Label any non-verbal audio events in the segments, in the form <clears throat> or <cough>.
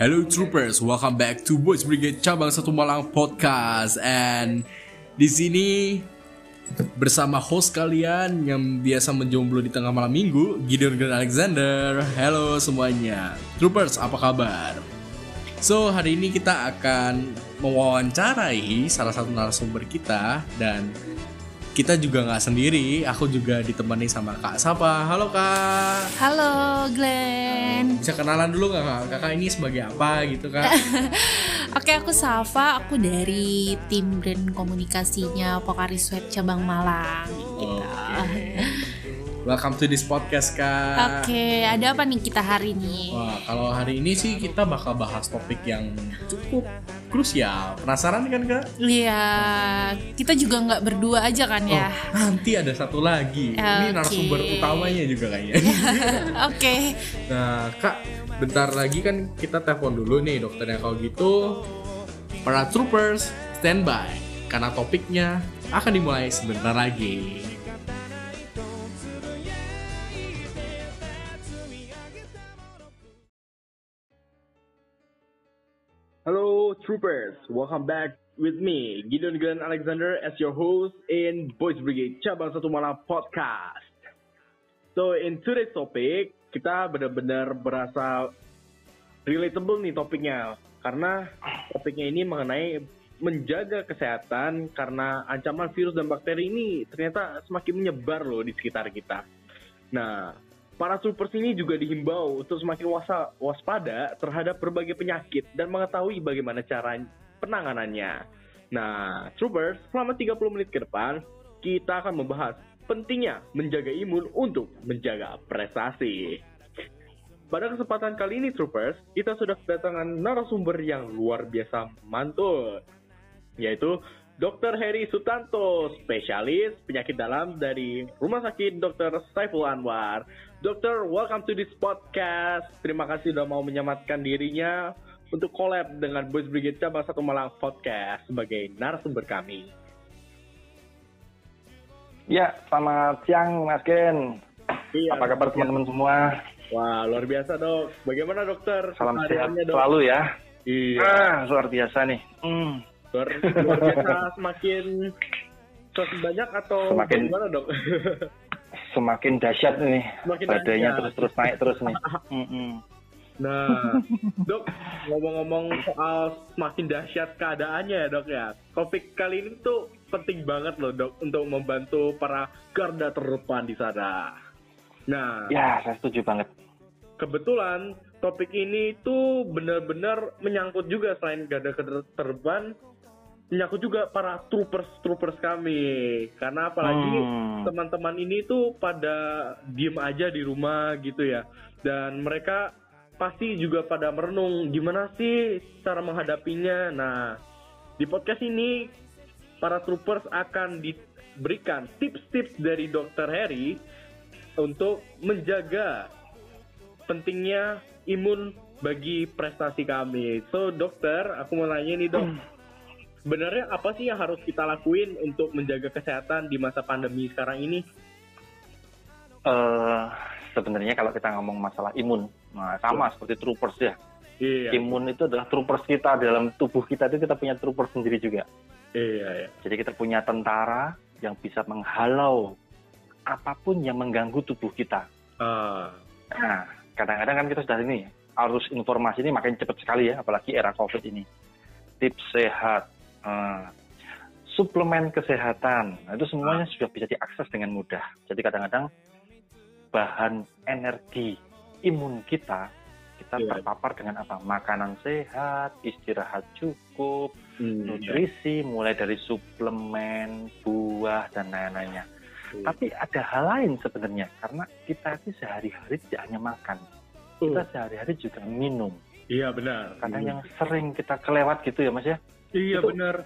Hello troopers, welcome back to Boys Brigade Cabang Satu Malang Podcast and di sini bersama host kalian yang biasa menjomblo di tengah malam minggu, Gideon Grand Alexander. Hello semuanya. Troopers, apa kabar? So, hari ini kita akan mewawancarai salah satu narasumber kita dan kita juga nggak sendiri, aku juga ditemani sama Kak Sapa. Halo Kak. Halo Glenn. Bisa kenalan dulu nggak Kak? Kakak ini sebagai apa gitu Kak? <laughs> Oke aku Safa, aku dari tim brand komunikasinya Pokari Sweat cabang Malang. Gitu. <laughs> Welcome to this podcast Kak. Oke, ada apa nih kita hari ini? Wah, kalau hari ini sih kita bakal bahas topik yang cukup krusial. Penasaran kan Kak? Iya, kita juga nggak berdua aja kan ya? Oh, nanti ada satu lagi. Ini Oke. narasumber utamanya juga kayaknya. <laughs> Oke, nah, Kak, bentar lagi kan kita telepon dulu nih dokternya kalau gitu. Para troopers, standby karena topiknya akan dimulai sebentar lagi. Troopers. Welcome back with me, Gideon Glenn Alexander, as your host in Boys Brigade Cabang Satu Malam Podcast. So, in today's topic, kita benar-benar berasa relatable nih topiknya. Karena topiknya ini mengenai menjaga kesehatan karena ancaman virus dan bakteri ini ternyata semakin menyebar loh di sekitar kita. Nah, para troopers ini juga dihimbau untuk semakin wasa- waspada terhadap berbagai penyakit dan mengetahui bagaimana cara penanganannya. Nah, troopers, selama 30 menit ke depan, kita akan membahas pentingnya menjaga imun untuk menjaga prestasi. Pada kesempatan kali ini, troopers, kita sudah kedatangan narasumber yang luar biasa mantul, yaitu Dr. Heri Sutanto, spesialis penyakit dalam dari Rumah Sakit Dr. Saiful Anwar. Dokter, welcome to this podcast. Terima kasih sudah mau menyematkan dirinya untuk collab dengan Boys Brigade Cabang Satu Malang Podcast sebagai narasumber kami. Ya, selamat siang Mas Ken. Iya, Apa kabar teman-teman semua? Wah, luar biasa dok. Bagaimana dokter? Salam sehat Dok? selalu ya. Iya. Ah, luar biasa nih. Hmm. Luar, luar biasa semakin semakin banyak atau Semakin- gimana dok? <laughs> Semakin dahsyat nih. Semakin Badainya dahsyat. terus-terus naik terus nih. <laughs> Nah, dok ngomong-ngomong soal semakin dahsyat keadaannya ya dok ya. Topik kali ini tuh penting banget loh dok untuk membantu para garda terdepan di sana. Nah, Ya, saya setuju banget. kebetulan topik ini tuh benar-benar menyangkut juga selain garda terdepan, menyangkut juga para troopers troopers kami. Karena apalagi Hmm. teman-teman ini tuh pada diem aja di rumah gitu ya dan mereka pasti juga pada merenung gimana sih cara menghadapinya nah di podcast ini para troopers akan diberikan tips-tips dari dokter Harry untuk menjaga pentingnya imun bagi prestasi kami so dokter aku mau nanya nih dok <clears throat> sebenarnya apa sih yang harus kita lakuin untuk menjaga kesehatan di masa pandemi sekarang ini Eh, sebenarnya kalau kita ngomong masalah imun, nah, sama seperti troopers ya. Iya. Imun itu adalah troopers kita dalam tubuh kita itu kita punya troopers sendiri juga. Iya, iya. Jadi kita punya tentara yang bisa menghalau apa pun yang mengganggu tubuh kita. Ah, Nah, kadang-kadang kan kita sudah ini arus informasi ini makin cepat sekali ya, apalagi era COVID ini. Tips sehat, eh, suplemen kesehatan, nah, itu semuanya sudah bisa diakses dengan mudah. Jadi kadang-kadang bahan energi imun kita kita Iya. terpapar dengan apa? Makanan sehat, istirahat cukup, hmm, nutrisi, mulai dari suplemen, buah dan lain-lainnya. iya. Tapi ada hal lain sebenarnya karena kita itu sehari-hari tidak hanya makan, kita sehari-hari juga minum. iya benar. Karena Hmm. yang sering kita kelewat gitu ya mas ya, iya benar.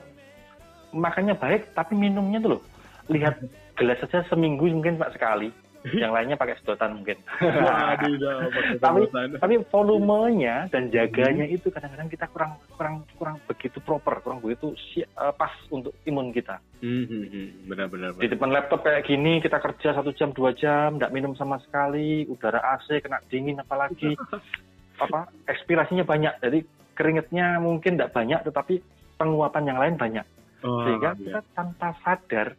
makannya baik tapi minumnya tuh loh, lihat gelas saja seminggu mungkin pak sekali, <laughs> yang lainnya pakai sedotan mungkin. Waduh, <laughs> tapi tapi volumenya dan jaganya itu kadang-kadang kita kurang kurang kurang begitu proper, kurang begitu si- eh, pas untuk imun kita. Hmm, hmm, hmm. Benar-benar. Di depan laptop kayak gini kita kerja satu jam dua jam, nggak minum sama sekali, udara AC kena dingin apalagi <laughs> apa ekspirasinya banyak, jadi keringetnya mungkin nggak banyak, tetapi penguapan yang lain banyak, Oh, sehingga iya. kita tanpa sadar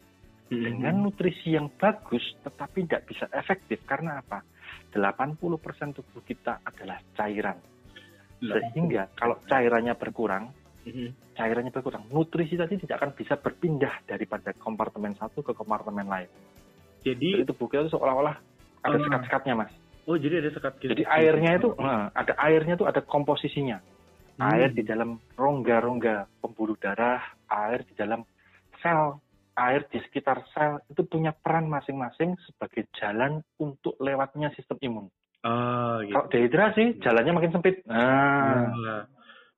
Hmm, dengan nutrisi yang bagus tetapi tidak bisa efektif karena apa? 80% tubuh kita adalah cairan. Sehingga kalau cairannya berkurang, Hmm. cairannya berkurang, nutrisi tadi tidak akan bisa berpindah daripada kompartemen satu ke kompartemen lain. Jadi, Jadi tubuh kita itu seolah-olah ada Ah. sekat-sekatnya, Mas. oh jadi ada sekat gitu. Jadi airnya itu eh, ada airnya itu ada komposisinya. Hmm. Air di dalam rongga-rongga pembuluh darah, air di dalam sel, air di sekitar sel itu punya peran masing-masing sebagai jalan untuk lewatnya sistem imun. Ah, gitu. Kalau dehidrasi, jalannya makin sempit. Nah, Nah,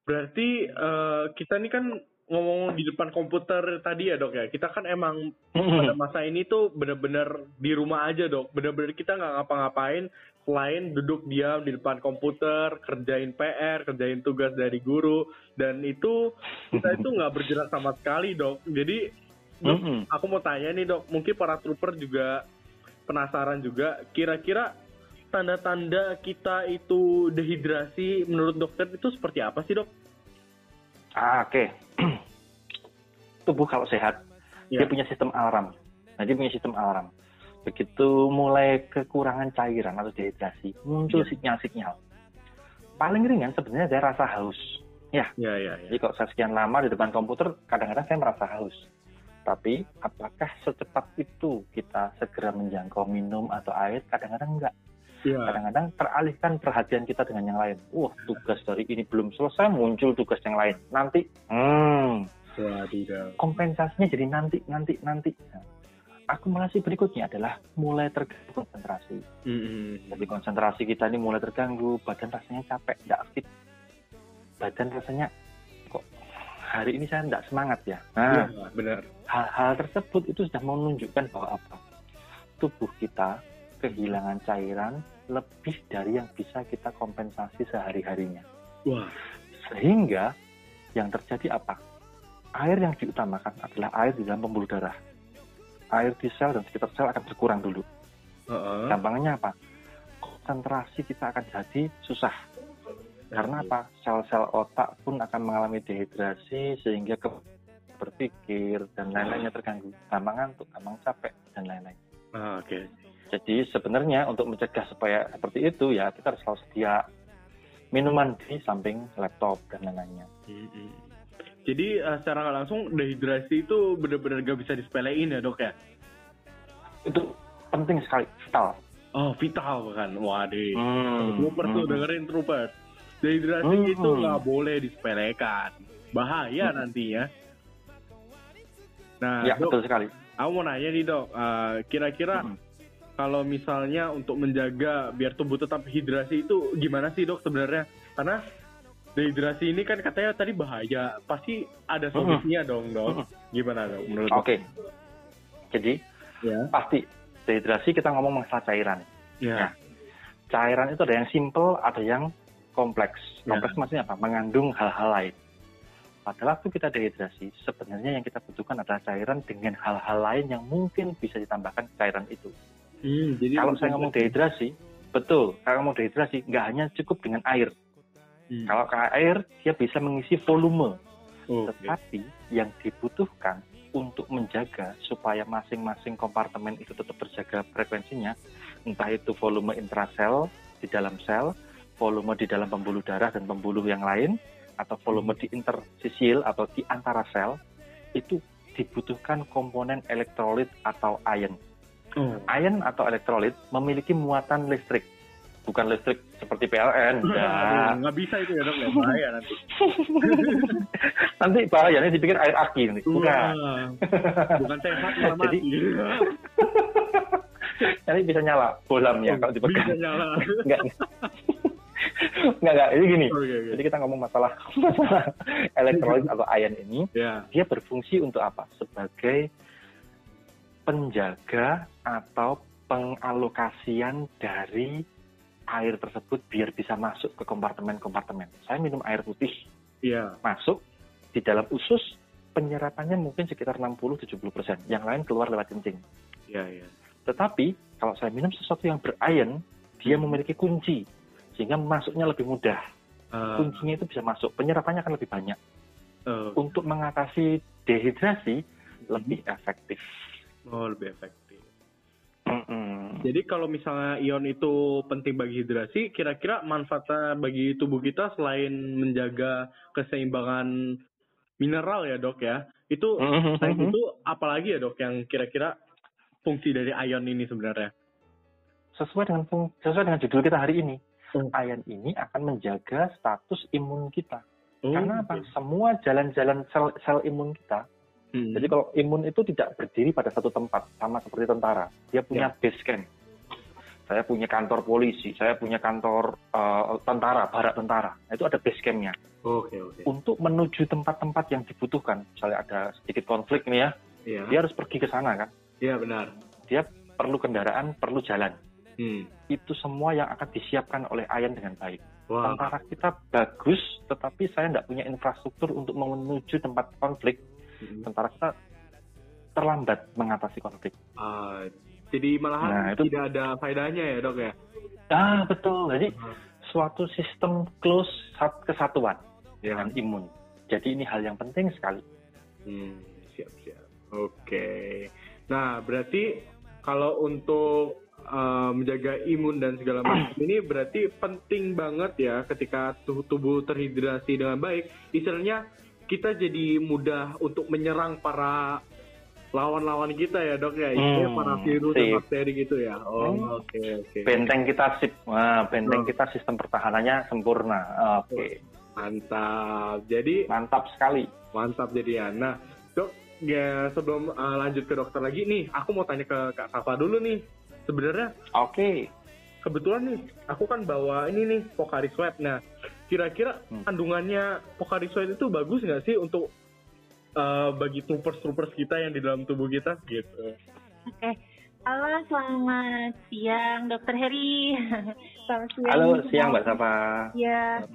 berarti eh, kita ini kan ngomong di depan komputer tadi ya dok ya. Kita kan emang pada masa ini tuh bener-bener di rumah aja dok. Bener-bener kita nggak ngapa-ngapain selain duduk diam di depan komputer, kerjain PR, kerjain tugas dari guru, dan itu kita itu nggak bergerak sama sekali dok. Jadi dok, Mm-mm. aku mau tanya nih dok, mungkin para trooper juga penasaran juga, kira-kira tanda-tanda kita itu dehidrasi menurut dokter itu seperti apa sih dok? Ah, oke. <clears throat> Tubuh kalau sehat, Ya. dia punya sistem alarm. Nah, dia punya sistem alarm. Begitu mulai kekurangan cairan atau dehidrasi, muncul Ya. sinyal-sinyal. Paling ringan sebenarnya ada rasa haus. Ya ya ya. Jadi kalau saya sekian lama di depan komputer, kadang-kadang saya merasa haus. Tapi apakah secepat itu kita segera menjangkau minum atau air? Kadang-kadang enggak. Ya. Kadang-kadang teralihkan perhatian kita dengan yang lain. Wah, tugas dari ini belum selesai, muncul tugas yang lain. Nanti, hmm, kompensasinya jadi nanti, nanti, nanti. Nah, akumulasi berikutnya adalah mulai terganggu konsentrasi. Mm-mm. Jadi konsentrasi kita ini mulai terganggu, badan rasanya capek, tidak fit. Badan rasanya kok hari ini saya tidak semangat ya. Nah, Iya, benar. hal-hal tersebut itu sudah menunjukkan bahwa apa? Tubuh kita kehilangan cairan lebih dari yang bisa kita kompensasi sehari-harinya. Wah, Sehingga yang terjadi apa? Air yang diutamakan adalah air di dalam pembuluh darah. Air di sel dan sekitar sel akan berkurang dulu. Gampangnya apa? Konsentrasi kita akan jadi susah. Karena apa? Sel-sel otak pun akan mengalami dehidrasi sehingga ke berpikir dan lain-lainnya terganggu. Gampang ngantuk, gampang capek dan lain-lain. Ah, Oke. Jadi sebenarnya untuk mencegah supaya seperti itu ya kita harus selalu sedia minuman di samping laptop dan lain-lainnya. Mm-mm. Jadi eh, secara langsung dehidrasi itu benar-benar gak bisa disepelein ya dok ya? Itu penting sekali, vital. Oh vital kan, waduh. Hmm, Troopers tuh hmm. dengerin troopers. Dehidrasi Hmm. itu nggak boleh disepelekan, bahaya nantinya. Nah, Ya dok, betul sekali. aku mau nanya nih dok, eh, kira-kira Hmm. kalau misalnya untuk menjaga biar tubuh tetap hidrasi itu gimana sih dok sebenarnya? Karena dehidrasi ini kan katanya tadi bahaya, pasti ada solusinya dong dok. Gimana dok menurut? Oke. Jadi Ya. pasti dehidrasi kita ngomong masalah cairan. Ya. Cairan itu ada yang simple, ada yang kompleks. Ya. Kompleks maksudnya apa? Mengandung hal-hal lain. Pada waktu kita dehidrasi, sebenarnya yang kita butuhkan adalah cairan dengan hal-hal lain yang mungkin bisa ditambahkan ke cairan itu. Hmm, jadi Kalau saya ngomong dehidrasi, betul. Kalau ngomong dehidrasi, nggak hanya cukup dengan air. Hmm. Kalau ke air, dia bisa mengisi volume. Oke. Tetapi yang dibutuhkan untuk menjaga supaya masing-masing kompartemen itu tetap terjaga frekuensinya, entah itu volume intrasel di dalam sel, volume di dalam pembuluh darah dan pembuluh yang lain, atau volume di intersisil atau di antara sel, itu dibutuhkan komponen elektrolit atau ion. Oh. Ion atau elektrolit memiliki muatan listrik, bukan listrik seperti PLN. <laughs> Nggak bisa itu ya dok, ya bahaya nanti. <laughs> nanti bahayanya dipikir air aki nanti. Bukan. Bukan sehat <laughs> malah Jadi- nanti bisa nyala bolamnya kalau bisa dipegang. nyala. Enggak. enggak, enggak. Ini gini. Oke. Jadi kita ngomong masalah masalah elektrolit atau ion ini, Ya. dia berfungsi untuk apa? Sebagai penjaga atau pengalokasian dari air tersebut biar bisa masuk ke kompartemen-kompartemen. Saya minum air putih, Iya. masuk di dalam usus penyerapannya mungkin sekitar 60-70 persen. Yang lain keluar lewat kencing. Iya, iya. Tetapi kalau saya minum sesuatu yang beriron, dia memiliki kunci sehingga masuknya lebih mudah. Ah, Kuncinya itu bisa masuk, penyerapannya akan lebih banyak. eh, Untuk mengatasi dehidrasi lebih efektif. oh, lebih efektif. Jadi kalau misalnya ion itu penting bagi hidrasi, kira-kira manfaatnya bagi tubuh kita selain menjaga keseimbangan mineral ya dok ya, itu Mhm. selain itu apalagi ya dok yang kira-kira fungsi dari ion ini sebenarnya? sesuai dengan sesuai dengan judul kita hari ini, Hmm. ion ini akan menjaga status imun kita. Oh, Karena apa? Semua jalan-jalan sel, sel imun kita. Hmm. Jadi kalau imun itu tidak berdiri pada satu tempat, sama seperti tentara. Dia punya base camp. Saya punya kantor polisi, saya punya kantor eh, tentara, barak tentara. Nah, itu ada base campnya. Oke oke. Untuk menuju tempat-tempat yang dibutuhkan, misalnya ada sedikit konflik nih ya, Iya. dia harus pergi ke sana kan. Iya benar. Perlu kendaraan, perlu jalan. Hmm. Itu semua yang akan disiapkan oleh Ayan dengan baik. Wah. tentara kita bagus, tetapi saya tidak punya infrastruktur untuk menuju tempat konflik. Hmm. Tentara kita terlambat mengatasi konflik. Ah, jadi malahan Nah, itu- tidak ada faedahnya ya dok ya? Ah, betul. Jadi Ah. suatu sistem close sat- kesatuan Ya. dengan imun. Jadi ini hal yang penting sekali. Hmm, siap siap. Oke. Nah berarti kalau untuk uh, menjaga imun dan segala macam ini berarti penting banget ya ketika tubuh terhidrasi dengan baik. Istilahnya kita jadi mudah untuk menyerang para lawan-lawan kita ya dok ya, Istilahnya Hmm, para virus dan sip. bakteri gitu ya. Oh Hmm. oke oke. Benteng kita sip, Wah, benteng Oh. kita sistem pertahanannya sempurna. Oke, Mantap. Jadi mantap sekali. Mantap jadi ya. Nah, dok, ya sebelum uh, lanjut ke dokter lagi nih, aku mau tanya ke Kak Safa dulu nih. Sebenarnya Oke, kebetulan nih, aku kan bawa ini nih Pocari Sweat. Nah, kira-kira Hmm. kandungannya Pocari Sweat itu bagus nggak sih untuk uh, bagi troopers-troopers kita yang di dalam tubuh kita gitu? Oke. Halo, selamat siang, Dokter Heri. <laughs> selamat siang. halo siang Mbak Safa. Ya,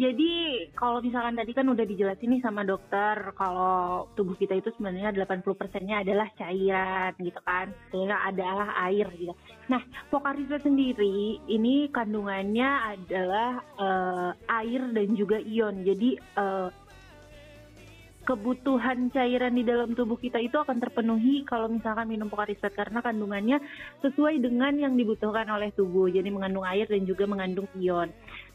jadi kalau misalkan tadi kan udah dijelasin nih sama dokter kalau tubuh kita itu sebenarnya 80%-nya adalah cairan gitu kan. Sehingga adalah air gitu. Nah, Pocari Sweat sendiri ini kandungannya adalah eh, air dan juga ion. Jadi eh, kebutuhan cairan di dalam tubuh kita itu akan terpenuhi kalau misalkan minum Pocari Sweat karena kandungannya sesuai dengan yang dibutuhkan oleh tubuh. Jadi mengandung air dan juga mengandung ion.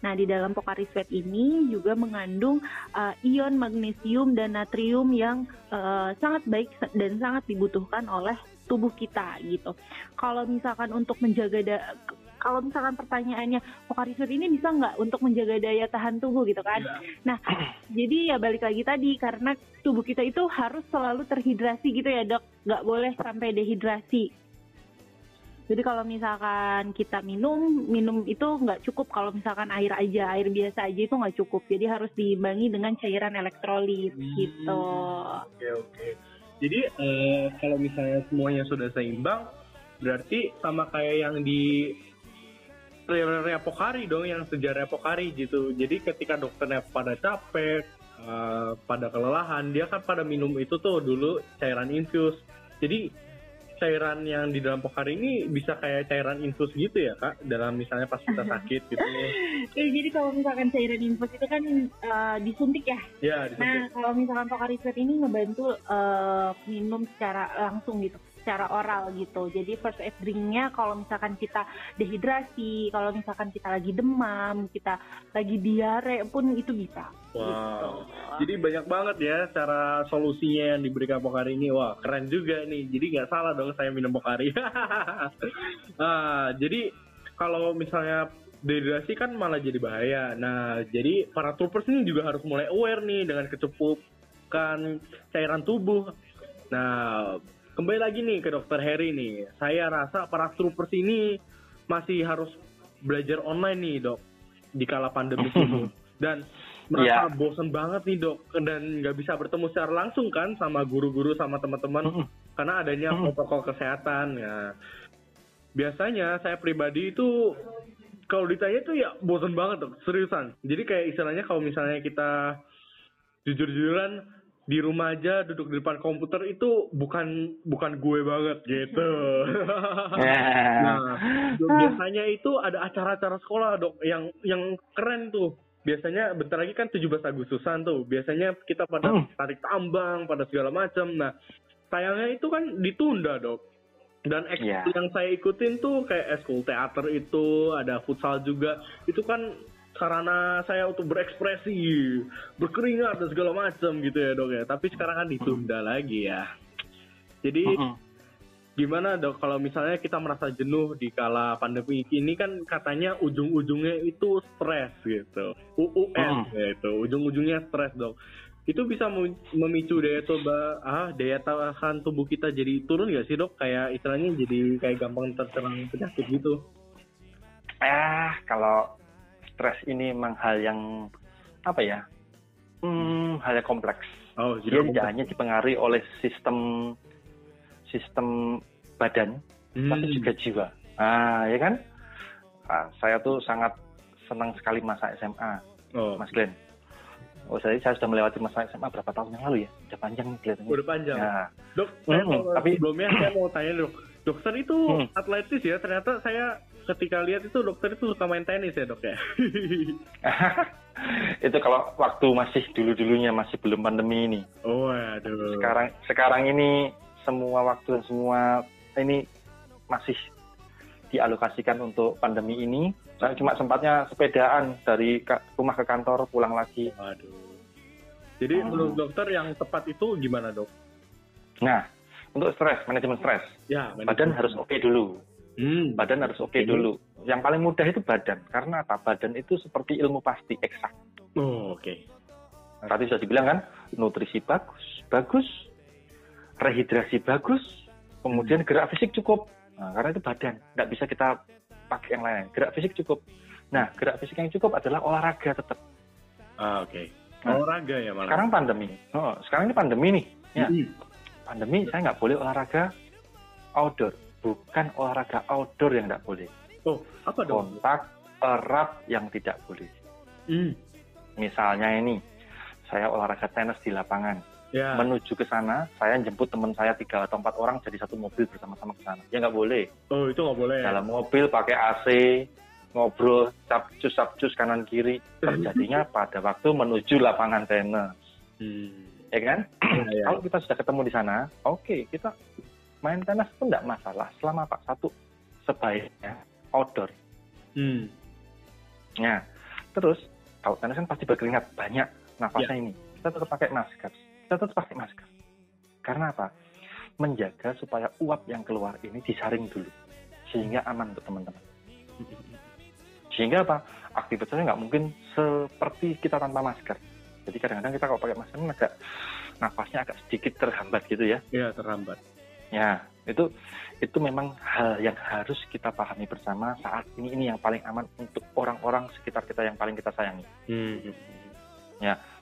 Nah, di dalam Pocari Sweat ini juga mengandung uh, ion magnesium dan natrium yang uh, sangat baik dan sangat dibutuhkan oleh tubuh kita gitu. Kalau misalkan untuk menjaga da- kalau misalkan pertanyaannya Pocari Sweat ini bisa nggak untuk menjaga daya tahan tubuh gitu kan? Nah, jadi ya balik lagi tadi karena tubuh kita itu harus selalu terhidrasi gitu ya dok, nggak boleh sampai dehidrasi. Jadi kalau misalkan kita minum, minum itu nggak cukup kalau misalkan air aja, air biasa aja itu nggak cukup. Jadi harus diimbangi dengan cairan elektrolit gitu. Oke oke. Jadi eh, kalau misalnya semuanya sudah seimbang, berarti sama kayak yang di Rea Pokari dong, yang sejarah Pokari gitu. Jadi ketika dokternya pada capek, eh, pada kelelahan, dia kan pada minum itu tuh dulu cairan infus. Jadi cairan yang di dalam Pokari ini bisa kayak cairan infus gitu ya kak, dalam misalnya pas kita sakit gitu. <laughs> Eh, jadi kalau misalkan cairan infus itu kan eh, disuntik ya. Ya, Nah, disuntik. kalau misalkan Pocari Sweat ini ngebantu eh, minum secara langsung gitu, secara oral gitu. Jadi first aid drinknya kalau misalkan kita dehidrasi, kalau misalkan kita lagi demam, kita lagi diare pun itu bisa. Wow. Jadi banyak banget ya cara solusinya yang diberikan Pokari ini. Wah, keren juga nih. Jadi nggak salah dong saya minum Pokari. <laughs> ah, jadi kalau misalnya dehidrasi kan malah jadi bahaya. Nah, jadi para troopers ini juga harus mulai aware nih dengan kecukupan cairan tubuh. Nah, kembali lagi nih ke dokter Harry nih. Saya rasa para troopers ini masih harus belajar online nih, Dok, di kala pandemi <laughs> ini. Dan merasa Iya. bosen banget nih dok dan nggak bisa bertemu secara langsung kan sama guru-guru sama teman-teman Mm-mm. karena adanya Mm-mm. protokol kesehatan ya biasanya saya pribadi itu kalau ditanya tuh ya bosan banget tuh seriusan jadi kayak istilahnya kalau misalnya kita jujur-jujuran di rumah aja duduk di depan komputer itu bukan bukan gue banget gitu. <laughs> nah, dok, biasanya itu ada acara-acara sekolah dok yang yang keren tuh. Biasanya bentar lagi kan 17 Agustusan tuh. Biasanya kita pada Hmm. tarik tambang, pada segala macam. Nah, sayangnya itu kan ditunda dok. Dan ekskul Iya. yang saya ikutin tuh kayak ekskul teater itu, ada futsal juga. Itu kan sarana saya untuk berekspresi, berkeringat dan segala macam gitu ya dok ya. Tapi sekarang kan ditunda lagi ya. Jadi Mm-mm. Gimana dok kalau misalnya kita merasa jenuh di kala pandemi ini kan katanya ujung-ujungnya itu stres gitu. UUS Mm. gitu, ujung-ujungnya stres dok. Itu bisa mem- memicu daya coba ah daya tahan tubuh kita jadi turun gak sih dok? Kayak istilahnya jadi kayak gampang terserang penyakit gitu. Ah, kalau stres ini memang hal yang apa ya? Hmm, hal yang kompleks. Oh, Dia tidak hanya dipengaruhi oleh sistem sistem badan, Hmm. tapi juga jiwa. Ah, ya kan? Ah, saya tuh sangat senang sekali masa SMA, Oh, Mas Glenn. Oh, saya, saya sudah melewati masa SMA berapa tahun yang lalu ya? Udah panjang nih kelihatannya. udah panjang. Ya. Dok, saya Hmm, tapi- sebelumnya saya mau tanya dok. Dokter itu Hmm. atletis ya? Ternyata saya ketika lihat itu dokter itu suka main tenis ya dok ya? <laughs> itu kalau waktu masih dulu-dulunya masih belum pandemi ini. oh aduh. Sekarang sekarang ini semua waktu dan semua ini masih dialokasikan untuk pandemi ini. Saya cuma sempatnya sepedaan dari rumah ke kantor pulang lagi. Waduh. Jadi Hmm. menurut dokter yang tepat itu gimana dok? Nah, untuk stres, manajemen stres, Ya, badan harus oke dulu. Hmm. Badan harus oke dulu. Yang paling mudah itu badan. Karena apa? Badan itu seperti ilmu pasti eksak. Oh, oke. Tadi sudah dibilang kan, nutrisi bagus, bagus, rehidrasi bagus, kemudian gerak fisik cukup. Nah, karena itu badan, nggak bisa kita pakai yang lain. Gerak fisik cukup. Nah, gerak fisik yang cukup adalah olahraga tetap. Ah, oke. Nah, Olahraga ya malah. Sekarang pandemi. Oh, sekarang ini pandemi nih. Ya, Hmm. pandemi saya nggak boleh olahraga outdoor. Bukan olahraga outdoor yang nggak boleh. Oh, apa dok? Kontak erat yang tidak boleh. Hmm. Misalnya ini, saya olahraga tenis di lapangan. Ya. menuju ke sana, saya jemput teman saya tiga atau empat orang jadi satu mobil bersama-sama ke sana. Ya nggak boleh. Oh, itu nggak boleh. Dalam mobil pakai AC, ngobrol capcus capcus kanan kiri. Terjadinya <laughs> pada waktu menuju lapangan tenis, Hmm. ya kan? Ya, ya. <clears throat> Kalau kita sudah ketemu di sana, oke kita main tenis pun nggak masalah. Selama pak satu sebaiknya outdoor. Hmm. Ya, terus kalau tenis kan pasti berkeringat banyak nafasnya ini. Kita tetap pakai masker. Kita tetap pakai masker. Karena apa? Menjaga supaya uap yang keluar ini disaring dulu. Sehingga aman untuk teman-teman. Sehingga apa? Aktivitasnya nggak mungkin seperti kita tanpa masker. Jadi kadang-kadang kita kalau pakai masker agak nafasnya agak sedikit terhambat gitu ya. Ya, terlambat. Ya, itu itu memang hal yang harus kita pahami bersama saat ini ini yang paling aman untuk orang-orang sekitar kita yang paling kita sayangi. Hmm.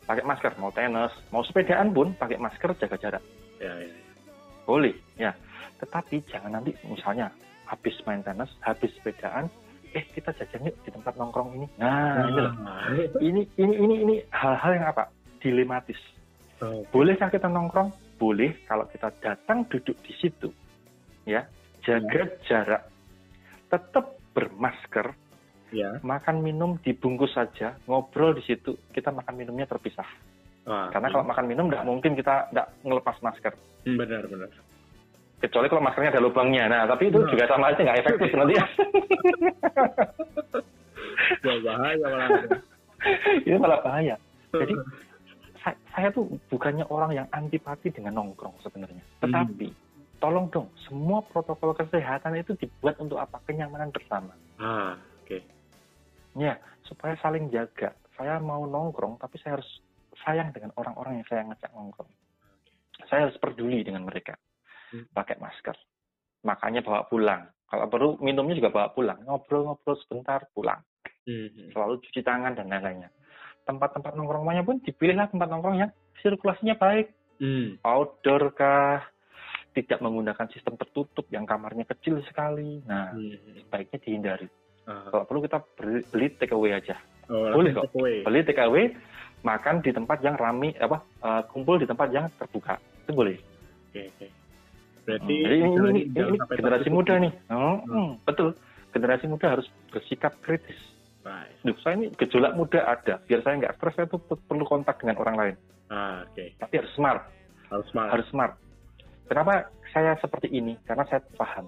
Pakai masker, mau tenis, mau sepedaan pun pakai masker, jaga jarak. Ya, ya. Boleh, ya. Tetapi jangan nanti misalnya habis main tenis, habis sepedaan, eh kita jajan yuk di tempat nongkrong ini. Nah, ini loh. Ini ini ini ini hal-hal yang apa? Dilematis. Oh, Bolehkah kita nongkrong? Boleh kalau kita datang duduk di situ. Ya, jaga jarak. Tetap bermasker, ya. makan minum dibungkus saja, ngobrol di situ, kita makan minumnya terpisah. Wah, Karena kalau makan minum nggak mungkin kita nggak ngelepas masker. Hmm, benar, benar. Kecuali kalau maskernya ada lubangnya. Nah, tapi itu Nah. juga sama aja nggak efektif <laughs> nanti. Ya, bahaya malah. <laughs> itu malah bahaya. Jadi <laughs> saya, saya tuh bukannya orang yang antipati dengan nongkrong sebenarnya. Tetapi tolong dong, semua protokol kesehatan itu dibuat untuk apa? Kenyamanan bersama. ah. Ya, supaya saling jaga. Saya mau nongkrong, tapi saya harus sayang dengan orang-orang yang saya ngajak nongkrong. Saya harus peduli dengan mereka. Hmm. Pakai masker. Makanya bawa pulang. Kalau perlu minumnya juga bawa pulang. Ngobrol-ngobrol sebentar, pulang. Hmm. Selalu cuci tangan dan lain-lainnya. Tempat-tempat nongkrongnya pun dipilihlah tempat nongkrong yang sirkulasinya baik. Hmm. Outdoor kah, tidak menggunakan sistem tertutup yang kamarnya kecil sekali. Nah, Hmm. sebaiknya dihindari. Kalau perlu kita beli, beli take away aja. Oh, Boleh kok. take away. Beli take away, makan di tempat yang rame apa eh, kumpul di tempat yang terbuka. Itu boleh. Oke, oke. Berarti Hmm, Jadi ini, ini, ini, generasi muda nih. Oh, hmm, betul. Generasi muda harus bersikap kritis. Right. Duh, saya ini gejolak muda ada. Biar saya nggak stres, saya tuh perlu kontak dengan orang lain. Ah, oke. Tapi harus smart. Harus smart. Harus smart. Kenapa saya seperti ini? Karena saya paham.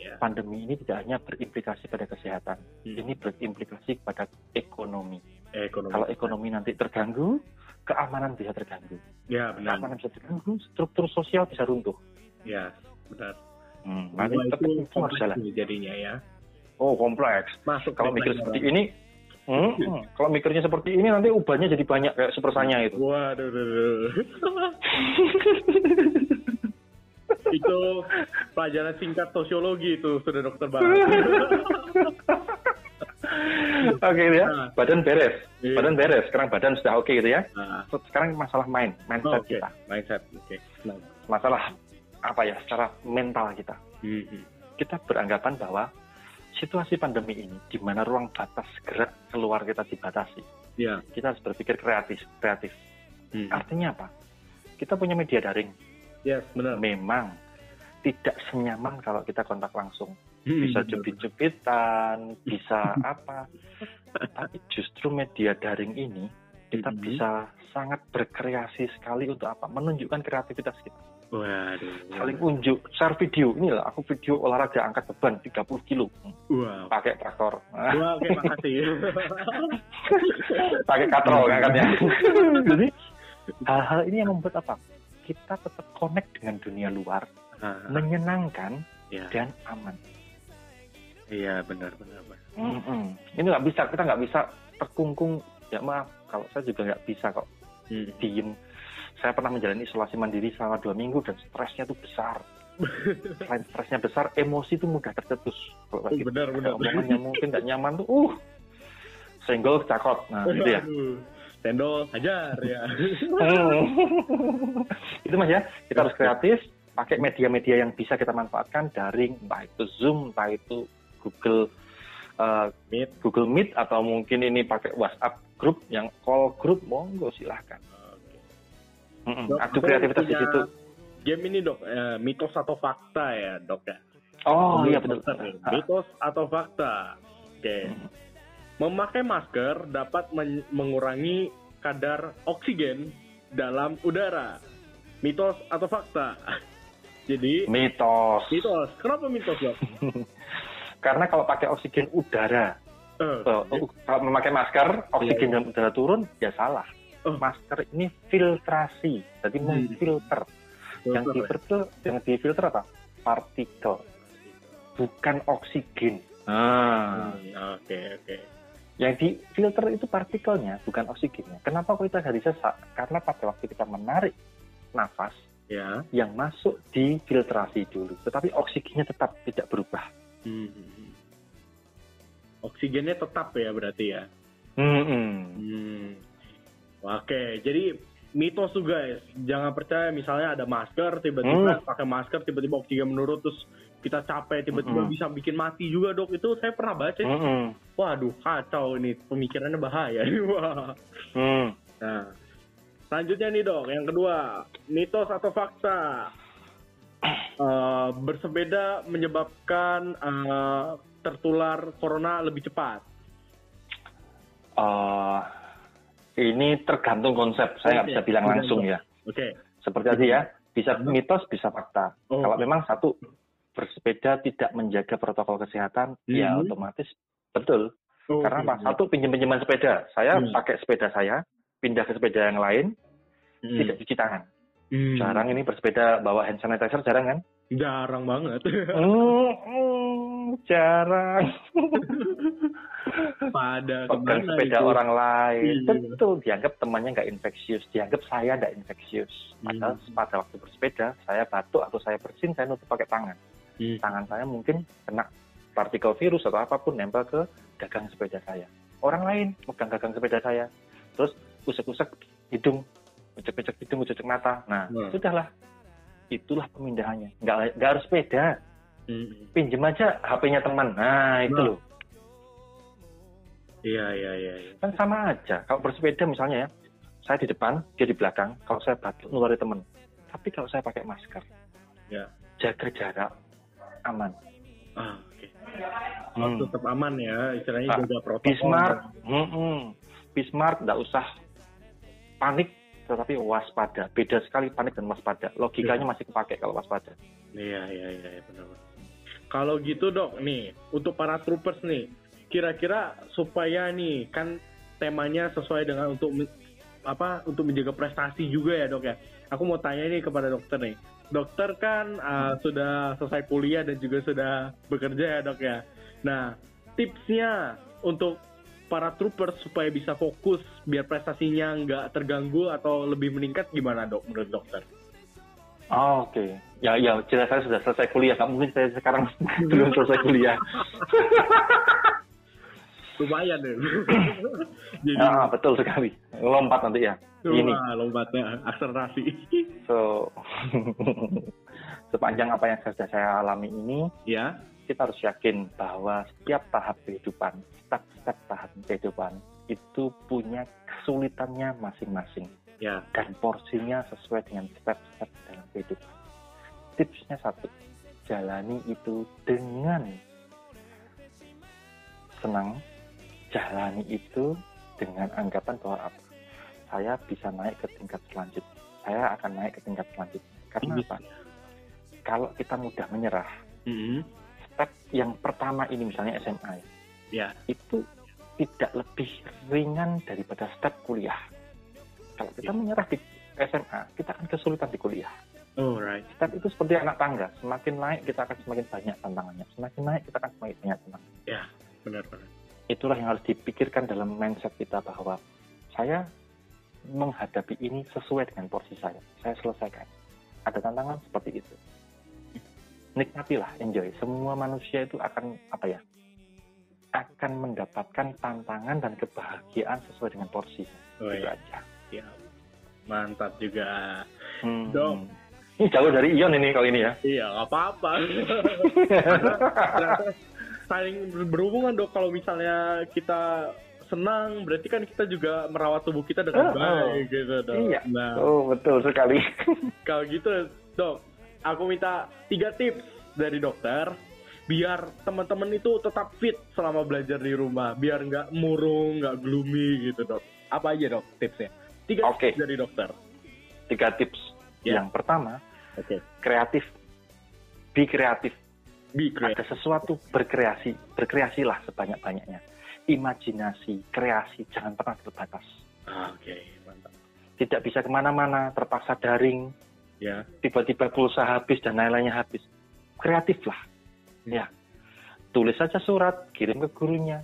Ya. Pandemi ini tidak hanya berimplikasi pada kesehatan. Hmm. Ini berimplikasi pada ekonomi. Ekonomi. Kalau ekonomi nanti terganggu, keamanan bisa terganggu. Ya, benar. Keamanan bisa terganggu, struktur sosial bisa runtuh. Ya, benar. Hmm, nanti tetap itu harus kompleks jalan. jadinya ya. Oh, kompleks. Masuk Kalau mikir pelajaran. seperti ini, hmm, hmm, kalau mikirnya seperti ini nanti ubahnya jadi banyak kayak super Sanya itu. Waduh, duh, duh. <laughs> itu pelajaran singkat sosiologi itu sudah dokter bahas. <laughs> Oke ya, Nah. badan beres, Iya. badan beres. Sekarang badan sudah oke gitu ya. Nah, Sekarang masalah main, mindset oke, kita, mindset. Oke. Nah. masalah apa ya, secara mental kita. Mhm. Kita beranggapan bahwa situasi pandemi ini, di mana ruang batas gerak keluar kita dibatasi, Ya. kita harus berpikir kreatif, kreatif. Mhm. Artinya apa? Kita punya media daring, Yes, benar. memang tidak senyaman kalau kita kontak langsung. Hmm, Bisa cubit-cubitan, <laughs> bisa apa. Tapi justru media daring ini kita Mhm. bisa sangat berkreasi sekali untuk apa? Menunjukkan kreativitas kita. Waduh. Saling unjuk, share video. Inilah aku video olahraga angkat beban 30 kilo Wow. pakai traktor. Wah, oke, <laughs> makasih. <laughs> pakai katrol ngangkatnya. Jadi hal-hal ini yang membuat apa? Kita tetap connect dengan dunia luar, Menyenangkan ya. dan aman. Iya, benar, benar, benar. Mm-mm. Ini nggak bisa, kita nggak bisa terkungkung. Ya maaf, kalau saya juga nggak bisa kok Hmm. diem. Saya pernah menjalani isolasi mandiri selama dua minggu dan stresnya tuh besar. <laughs> Selain stresnya besar, emosi tuh mudah tercetus. Kalau lagi Benar, benar. omongannya mungkin nggak nyaman tuh, uh, senggol cakot. Nah, gitu ya. Aduh. Cendol hajar ya. <laughs> itu mas ya, kita harus kreatif, pakai media-media yang bisa kita manfaatkan, daring, entah itu Zoom, entah itu Google uh, Meet. Google Meet atau mungkin ini pakai WhatsApp grup yang call grup, monggo silahkan. Dok, Adu aku kreativitas di situ. Game ini dok, eh, mitos atau fakta ya dok ya. Oh iya Menurut betul. dokter nih, Ah, Mitos atau fakta? Oke. Hmm. Memakai masker dapat men- mengurangi kadar oksigen dalam udara. Mitos atau fakta? Jadi Mitos. mitos. Kenapa mitos dok? <laughs> Karena kalau pakai oksigen udara, Eh, eh, uh, kalau memakai masker, oksigen dalam udara turun, ya salah. Oh. Masker ini filtrasi, jadi Hmm. memfilter. Yang dokter, difilter, yang difilter apa? Partikel, bukan oksigen. Nah, Hmm, Oke oke. yang difilter itu partikelnya, bukan oksigennya. Kenapa kok kita nggak sesak? Karena pada waktu kita menarik nafas, Ya. yang masuk difiltrasi dulu, tetapi oksigennya tetap tidak berubah. Hmm. Oksigennya tetap ya berarti ya. Hmm. Hmm. Oke, jadi mitos tuh guys, jangan percaya misalnya ada masker tiba-tiba pakai masker tiba-tiba oksigen menurun terus kita capek tiba-tiba Mm-mm. bisa bikin mati juga dok itu saya pernah baca Hmm. waduh kacau ini pemikirannya bahaya wah <laughs> Hmm. nah selanjutnya nih dok yang kedua mitos atau fakta <clears throat> Eh, bersepeda menyebabkan eh, tertular corona lebih cepat Eh, ini tergantung konsep. Saya nggak Oke, bisa bilang langsung ya. oke Seperti tadi ya, bisa mitos, bisa fakta. Oh. Kalau memang satu bersepeda tidak menjaga protokol kesehatan, ya Mhm. otomatis betul. Oh, Karena apa? oke. Satu pinjam-pinjaman sepeda. Saya Hmm. pakai sepeda saya, pindah ke sepeda yang lain, Hmm. tidak cuci tangan. Hmm. Jarang ini bersepeda bawa hand sanitizer, jarang kan? jarang banget <laughs> hmm, jarang. <laughs> pada Pegang sepeda itu? orang lain. Iya. Betul, dianggap temannya nggak infeksius. Dianggap saya nggak infeksius. Padahal Hmm. pada waktu bersepeda, saya batuk atau saya bersin, saya nutup pakai tangan. Hmm. Tangan saya mungkin kena partikel virus atau apa pun nempel ke gagang sepeda saya. Orang lain megang gagang sepeda saya. Terus usek-usek hidung, ucek-ucek hidung, ucek-ucek mata. Nah, Hmm. sudahlah. itulah pemindahannya. Nggak, nggak harus sepeda, Mm-mm. pinjem aja HP-nya teman. Nah, itu Nah. loh. Iya, iya, iya. iya. Kan sama aja. Kalau bersepeda misalnya ya, saya di depan, dia di belakang. Kalau saya batuk, nulari teman. Tapi kalau saya pakai masker, Ya. jaga jarak, aman. Ah, oke. Hmm. Tetap aman ya, istilahnya Pak, jaga protokol. Be smart, mm-mm. be smart, nggak usah panik, tetapi waspada. Beda sekali panik dan waspada. Logikanya masih kepake kalau waspada. Iya, iya, iya, iya, benar. Kalau gitu dok, nih untuk para troopers nih, kira-kira supaya nih kan temanya sesuai dengan untuk apa untuk menjaga prestasi juga ya dok ya. Aku mau tanya nih kepada dokter nih. Dokter kan uh, sudah selesai kuliah dan juga sudah bekerja ya dok ya. Nah tipsnya untuk para troopers supaya bisa fokus biar prestasinya nggak terganggu atau lebih meningkat gimana dok menurut dokter? Oh, Oke, ya ya jelas saya sudah selesai kuliah. Nggak mungkin saya sekarang <laughs> belum selesai kuliah. <laughs> Lumayan deh. <laughs> Jadi Ah, betul sekali. Lompat nanti ya. Ini. Lompatnya akselerasi. So sepanjang apa yang sudah saya alami ini, ya. Kita harus yakin bahwa setiap tahap kehidupan, step-step tahap kehidupan itu punya kesulitannya masing-masing Ya. dan porsinya sesuai dengan step-step dalam kehidupan. Tipsnya satu, jalani itu dengan senang, jalani itu dengan anggapan bahwa apa? Saya bisa naik ke tingkat selanjutnya. Saya akan naik ke tingkat selanjutnya. Karena Ini- apa? Kalau kita mudah menyerah, Mhm. Step yang pertama ini misalnya SMA Ya. itu tidak lebih ringan daripada step kuliah. Kalau kita menyerah di SMA, kita akan kesulitan di kuliah. Alright. Step itu seperti anak tangga, semakin naik kita akan semakin banyak tantangannya, semakin naik kita akan semakin banyak tantangan. Benar benar. Itulah yang harus dipikirkan dalam mindset kita bahwa saya menghadapi ini sesuai dengan porsi saya. Saya selesaikan. Ada tantangan seperti itu. Nikmatilah, enjoy. Semua manusia itu akan apa ya? Akan mendapatkan tantangan dan kebahagiaan sesuai dengan porsi. Oh Itu ya. aja. ya. Mantap juga. Hmm. Dong. Ini jauh dari Ion ini kali ini ya. Iya, nggak apa-apa. <laughs> Saling berhubungan dok kalau misalnya kita senang berarti kan kita juga merawat tubuh kita dengan Oh, baik gitu dok. Iya. Nah, Oh betul sekali. kalau gitu dok, aku minta tiga tips dari dokter biar teman-teman itu tetap fit selama belajar di rumah, biar nggak murung, nggak gloomy gitu dok. Apa aja dok tipsnya? Tiga Oke. tips dari dokter. Tiga tips. Ya. Yang pertama, Oke. kreatif. Be kreatif. Be ada sesuatu berkreasi berkreasilah sebanyak-banyaknya imajinasi kreasi jangan pernah terbatas Ah, Oke, mantap. tidak bisa ke mana-mana terpaksa daring Ya. tiba-tiba pulsa habis dan lain-lainnya habis kreatiflah ya tulis saja surat kirim ke gurunya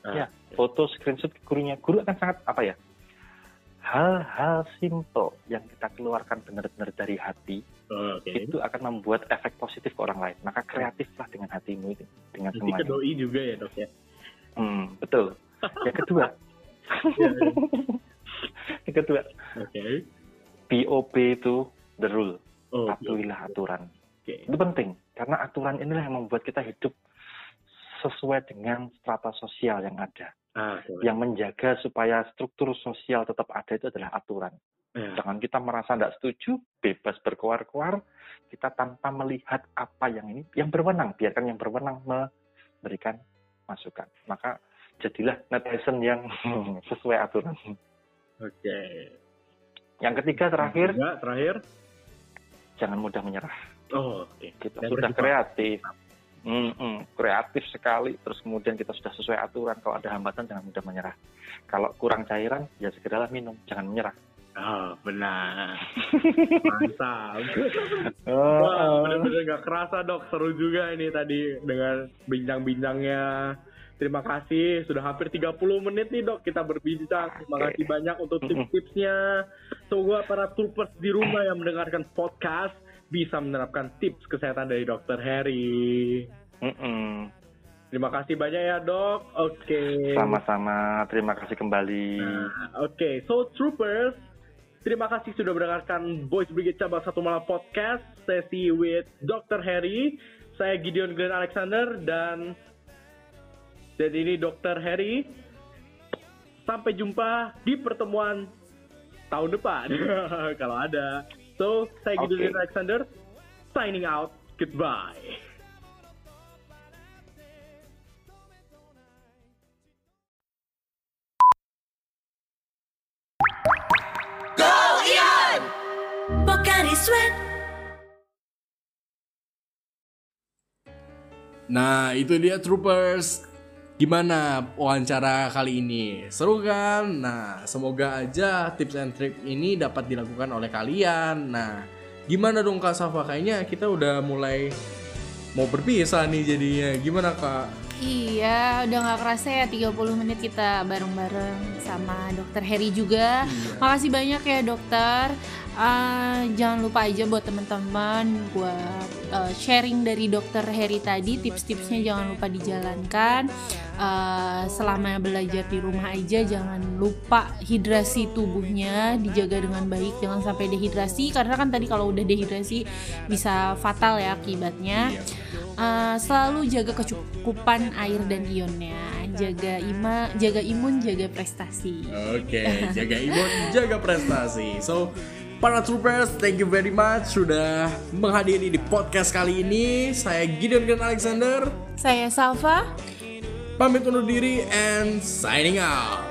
Ah, Ya. foto screenshot ke gurunya guru akan sangat apa ya hal-hal simple yang kita keluarkan benar-benar dari hati oh, Oke. itu akan membuat efek positif ke orang lain maka kreatiflah dengan hatimu itu dengan semuanya doi juga ya dok ya. Hmm, betul. Yang kedua, <laughs> Ya, ya. yang kedua, Oke. BOB itu the rule. Oh. Patuhilah aturan. Oke. Itu penting karena aturan inilah yang membuat kita hidup sesuai dengan strata sosial yang ada. Ah. Yang menjaga supaya struktur sosial tetap ada itu adalah aturan. Ya. Jangan kita merasa tidak setuju, bebas berkoar-koar, kita tanpa melihat apa yang ini, yang berwenang, biarkan yang berwenang memberikan masukan. Maka jadilah netizen yang <laughs> sesuai aturan. Oke. Yang ketiga terakhir, terakhir. Jangan mudah menyerah. Oh, oke. Kita Dan sudah kreatif, Mm-mm, kreatif sekali. Terus kemudian kita sudah sesuai aturan. Kalau ada hambatan, jangan mudah menyerah. Kalau kurang cairan, ya segeralah minum, jangan menyerah. Oh, benar. <laughs> Mantap. Oh, benar-benar nggak kerasa dok. Seru juga ini tadi dengan bincang-bincangnya. Terima kasih. Sudah hampir 30 menit nih dok kita berbincang. Terima kasih banyak untuk tips-tipsnya. Semoga para troopers di rumah yang mendengarkan podcast bisa menerapkan tips kesehatan dari dokter Harry. Terima kasih banyak ya dok. Oke. Sama-sama, terima kasih kembali. Nah, Oke, so troopers, Terima kasih sudah mendengarkan Boys Brigade Cabang Satu Malam Podcast sesi with Dr. Harry. Saya Gideon Glenn Alexander dan dan ini Dr. Harry. Sampai jumpa di pertemuan tahun depan <laughs> kalau ada. So, saya Gideon Oke. Glenn Alexander signing out. Goodbye. Nah, itu dia troopers. Gimana wawancara kali ini? Seru kan? Nah, semoga aja tips and trick ini dapat dilakukan oleh kalian. Nah, gimana dong Kak Safa? Kayaknya kita udah mulai mau berpisah nih jadinya. Gimana Kak? Iya, udah nggak kerasa ya 30 menit kita bareng-bareng sama dokter Harry juga. Makasih banyak ya dokter. Ah, jangan lupa aja buat teman-teman buat eh, sharing dari dokter Harry tadi tips-tipsnya jangan lupa dijalankan. Eh, selama belajar di rumah aja jangan lupa hidrasi tubuhnya dijaga dengan baik jangan sampai dehidrasi karena kan tadi kalau udah dehidrasi bisa fatal ya akibatnya. Uh, selalu jaga kecukupan air dan ionnya jaga ima jaga imun jaga prestasi Oke, jaga imun, jaga prestasi. So, para troopers, thank you very much sudah menghadiri di podcast kali ini. Saya Gideon Glenn Alexander, saya Salva pamit undur diri and signing out.